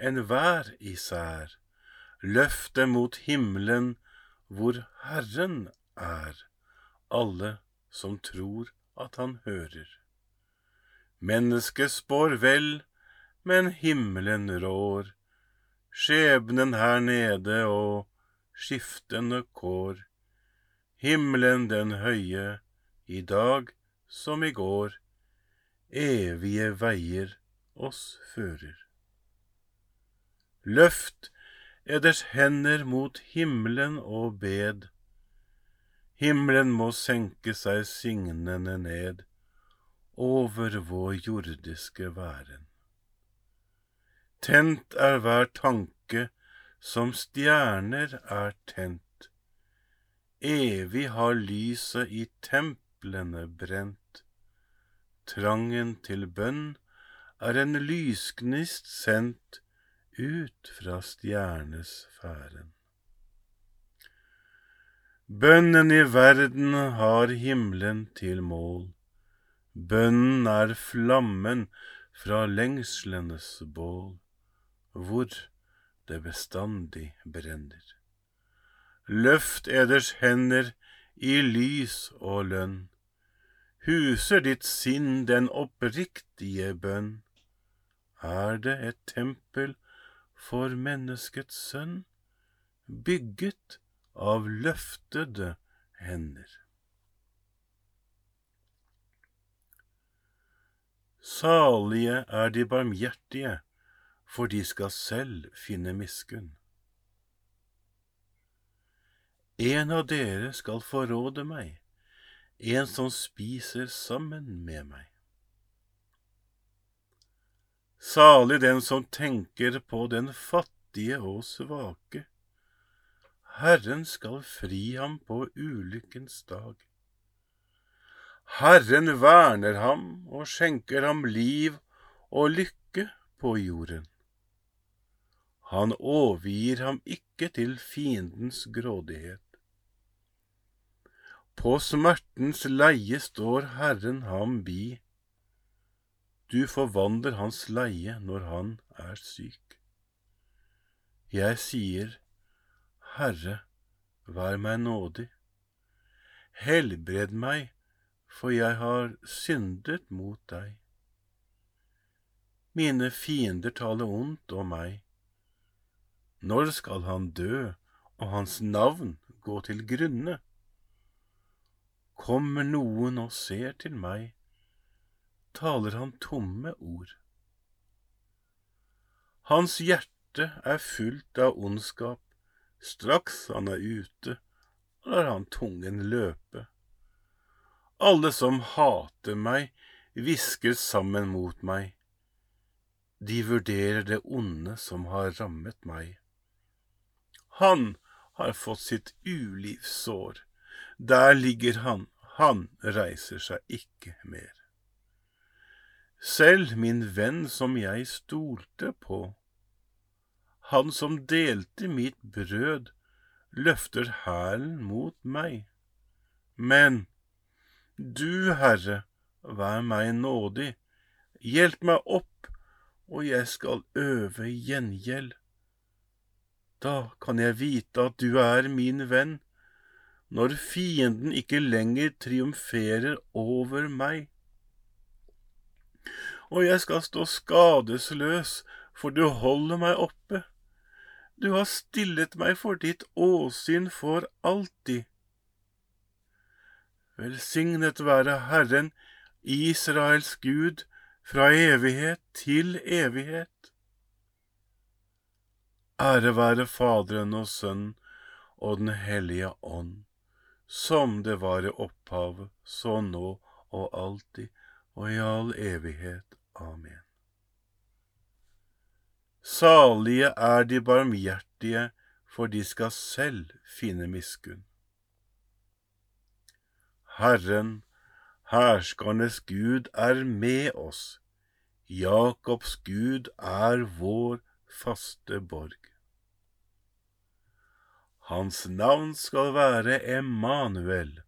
enhver især, løfte mot himmelen, hvor Herren er, alle som tror at han hører. Mennesket spår vel, men himmelen rår, skjebnen her nede og skiftende kår. Himmelen den høye, i dag som i går, evige veier oss fører. Løft eders hender mot himmelen og bed. Himmelen må senke seg signende ned over vår jordiske væren. Tent er hver tanke som stjerner er tent. Evig har lyset i templene brent. Trangen til bønn er en lysgnist sendt ut fra stjernesfæren. Bønnen i verden har himmelen til mål. Bønnen er flammen fra lengslenes bål, hvor det bestandig brenner. Løft eders hender i lys og lønn. Huser ditt sinn den oppriktige bønn? Er det et tempel for menneskets sønn, bygget av løftede hender. Salige er de barmhjertige, for de skal selv finne miskunn. En av dere skal forråde meg, en som spiser sammen med meg. Salig den som tenker på den fattige og svake. Herren skal fri ham på ulykkens dag. Herren verner ham og skjenker ham liv og lykke på jorden. Han overgir ham ikke til fiendens grådighet. På smertens leie står Herren ham bi. Du forvandler hans leie når han er syk. Jeg sier, Herre, vær meg nådig. Helbred meg, for jeg har syndet mot deg. Mine fiender taler ondt om meg. Når skal han dø og hans navn gå til grunne? Kommer noen og ser til meg, taler han tomme ord. Hans hjerte er fullt av ondskap, straks han er ute, lar han tungen løpe. Alle som hater meg, hvisker sammen mot meg. De vurderer det onde som har rammet meg. Han har fått sitt ulivssår. Der ligger han, han reiser seg ikke mer. Selv min venn som jeg stolte på, han som delte mitt brød, løfter hælen mot meg. Men du, Herre, vær meg nådig, hjelp meg opp, og jeg skal øve gjengjeld. Da kan jeg vite at du er min venn, når fienden ikke lenger triumferer over meg. Og jeg skal stå skadesløs, for du holder meg oppe. Du har stillet meg for ditt åsyn for alltid. Velsignet være Herren, Israels Gud, fra evighet til evighet. Ære være Faderen og Sønnen og Den hellige ånd, som det var i opphavet, så nå og alltid, og i all evighet. Amen. Salige er de barmhjertige, for de skal selv finne miskunn. Herren, herskernes Gud, er med oss. Jakobs Gud er vår faste borg. Hans navn skal være Emanuel,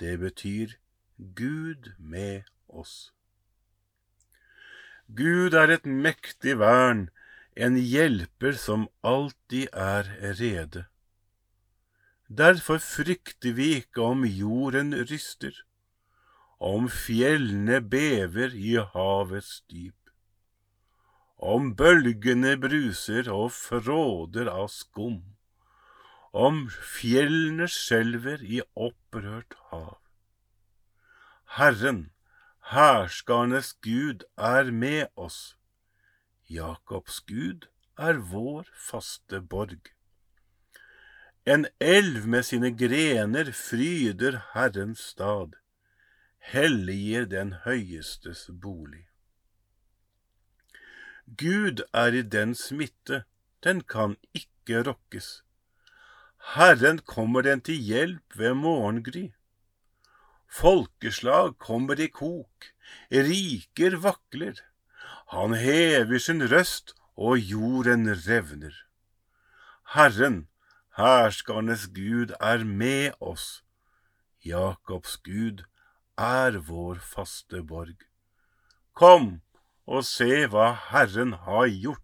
det betyr Gud med oss. Gud er et mektig vern, en hjelper som alltid er rede. Derfor frykter vi ikke om jorden ryster, om fjellene bever i havets dyp, om bølgene bruser og fråder av skum, om fjellene skjelver i opprørt hav. Herren, hærskarnes Gud, er med oss. Jakobs Gud er vår faste borg. En elv med sine grener fryder Herrens stad, helliger den høyestes bolig. Gud er i dens midte, den kan ikke rokkes. Herren kommer den til hjelp ved morgengry. Folkeslag kommer i kok, riker vakler. Han hever sin røst, og jorden revner. Herren, herskernes Gud, er med oss. Jakobs Gud er vår faste borg. Kom og se hva Herren har gjort,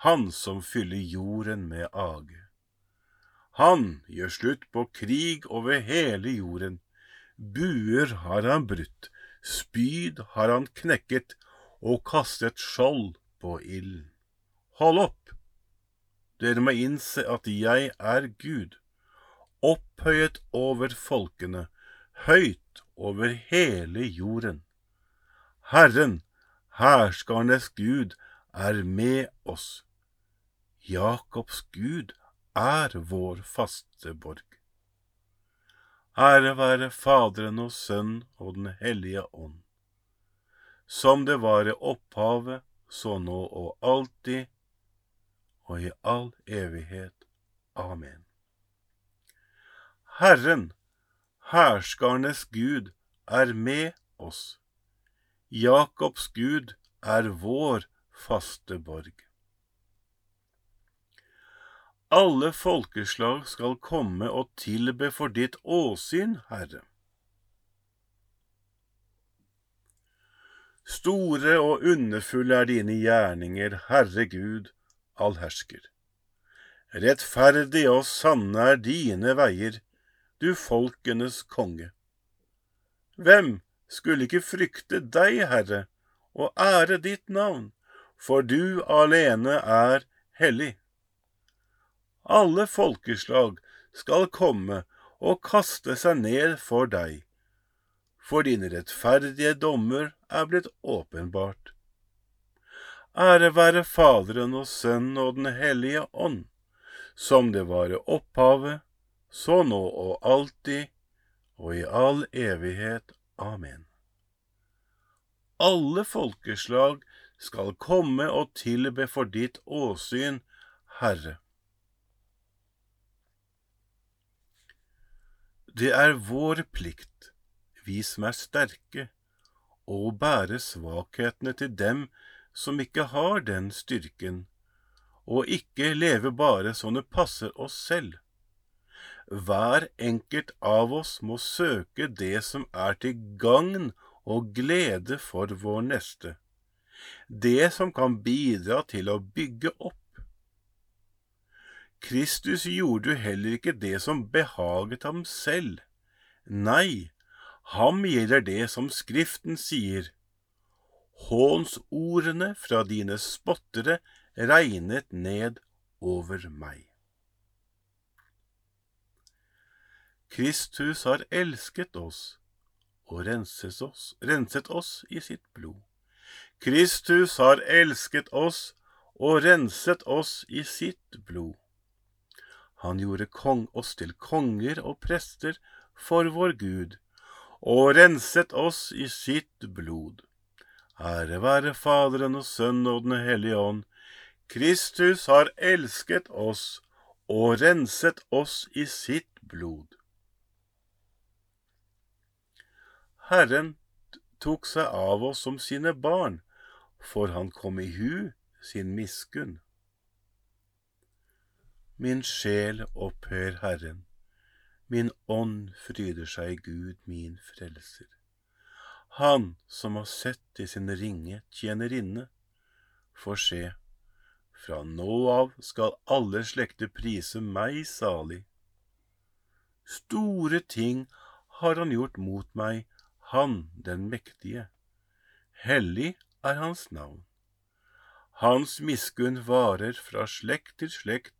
Han som fyller jorden med age. Han gjør slutt på krig over hele jorden. Buer har han brutt, spyd har han knekket og kastet skjold på ilden. Hold opp! Dere må innse at jeg er Gud, opphøyet over folkene, høyt over hele jorden. Herren, hærskarnes Gud, er med oss. Jakobs Gud er vår faste borg. Ære være Faderen og Sønnen og Den hellige ånd, som det var i opphavet, så nå og alltid, og i all evighet. Amen. Herren, hærskarnes Gud, er med oss. Jakobs Gud er vår faste borg. Alle folkeslag skal komme og tilbe for ditt åsyn, Herre. Store og underfulle er dine gjerninger, Herre Gud, allhersker. Rettferdig og sanne er dine veier, du folkenes konge. Hvem skulle ikke frykte deg, Herre, og ære ditt navn, for du alene er hellig. Alle folkeslag skal komme og kaste seg ned for deg, for dine rettferdige dommer er blitt åpenbart. Ære være Faderen og Sønnen og Den hellige ånd, som det var i opphavet, så nå og alltid, og i all evighet. Amen. Alle folkeslag skal komme og tilbe for ditt åsyn, Herre. Det er vår plikt, vi som er sterke, å bære svakhetene til dem som ikke har den styrken, og ikke leve bare sånn det passer oss selv. Hver enkelt av oss må søke det som er til gagn og glede for vår neste, det som kan bidra til å bygge opp. Kristus gjorde jo heller ikke det som behaget ham selv. Nei, ham gjelder det som Skriften sier. Hånsordene fra dine spottere regnet ned over meg. Kristus har elsket oss og renset oss, renset oss i sitt blod. Kristus har elsket oss og renset oss i sitt blod. Han gjorde kong oss til konger og prester for vår Gud, og renset oss i sitt blod. Ære være Faderen og Sønnen og Den hellige ånd. Kristus har elsket oss og renset oss i sitt blod. Herren tok seg av oss som sine barn, for han kom i hu sin miskunn. Min sjel opphøyer Herren, min ånd fryder seg i Gud min frelser. Han som har sett i sin ringe tjenerinne, får se, fra nå av skal alle slekter prise meg salig. Store ting har han gjort mot meg, han den mektige. Hellig er hans navn. Hans miskunn varer fra slekt til slekt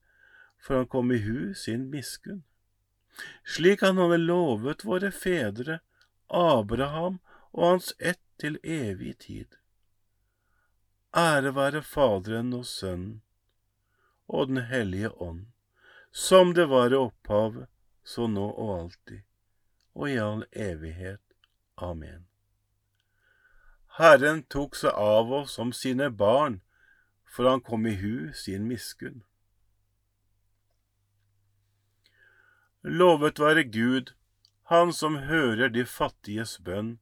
for han kom i hu sin miskunn, slik han hadde lovet våre fedre, Abraham og hans ett til evig tid. Ære være Faderen og Sønnen og Den hellige ånd, som det var i opphavet, så nå og alltid, og i all evighet. Amen. Herren tok seg av oss som sine barn, for han kom i hu sin miskunn. Lovet være Gud, Han som hører de fattiges bønn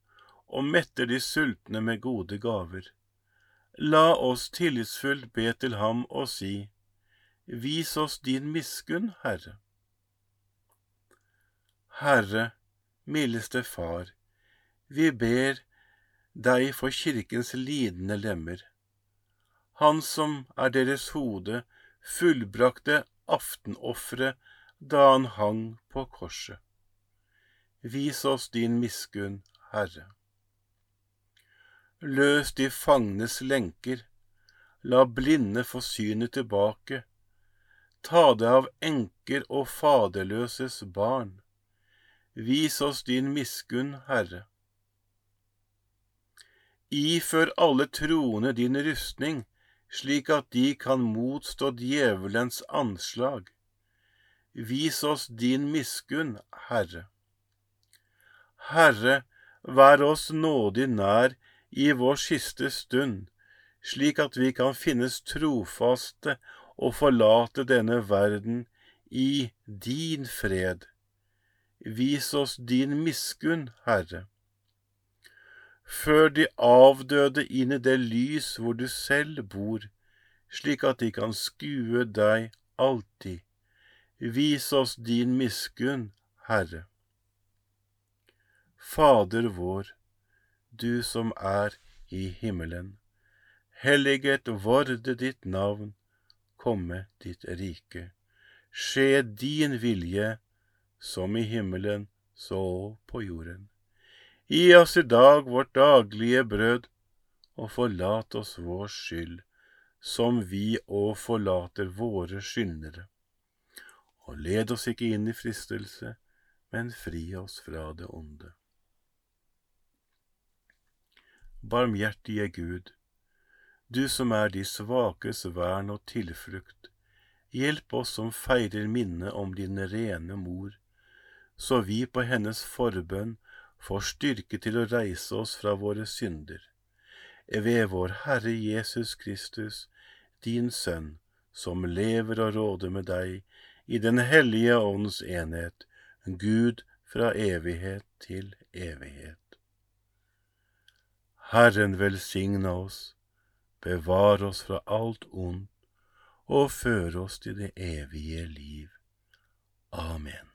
og metter de sultne med gode gaver. La oss tillitsfullt be til ham og si, Vis oss din miskunn, Herre. Herre, mildeste Far, vi ber deg for kirkens lidende lemmer han som er deres hode, fullbrakte aftenofferet da han hang på korset. Vis oss din miskunn, Herre. Løs de fangnes lenker, la blinde få synet tilbake, ta det av enker og faderløses barn. Vis oss din miskunn, Herre. Ifør alle troende din rustning, slik at de kan motstå djevelens anslag. Vis oss din miskunn, Herre. Herre, vær oss nådig nær i vår siste stund, slik at vi kan finnes trofaste og forlate denne verden i din fred. Vis oss din miskunn, Herre før de avdøde inn i det lys hvor du selv bor, slik at de kan skue deg alltid. Vis oss din miskunn, Herre. Fader vår, du som er i himmelen. Helliget vorde ditt navn, komme ditt rike. Skje din vilje, som i himmelen, så på jorden. Gi oss i dag vårt daglige brød, og forlat oss vår skyld, som vi òg forlater våre skyldnere. Og led oss ikke inn i fristelse, men fri oss fra det onde. Barmhjertige Gud, du som er de svakes vern og tilflukt, hjelp oss som feirer minnet om din rene mor, så vi på hennes forbønn får styrke til å reise oss fra våre synder. Ved vår Herre Jesus Kristus, din Sønn, som lever og råder med deg i Den hellige ånds enhet, Gud fra evighet til evighet. Herren velsigne oss, bevare oss fra alt ondt og føre oss til det evige liv. Amen.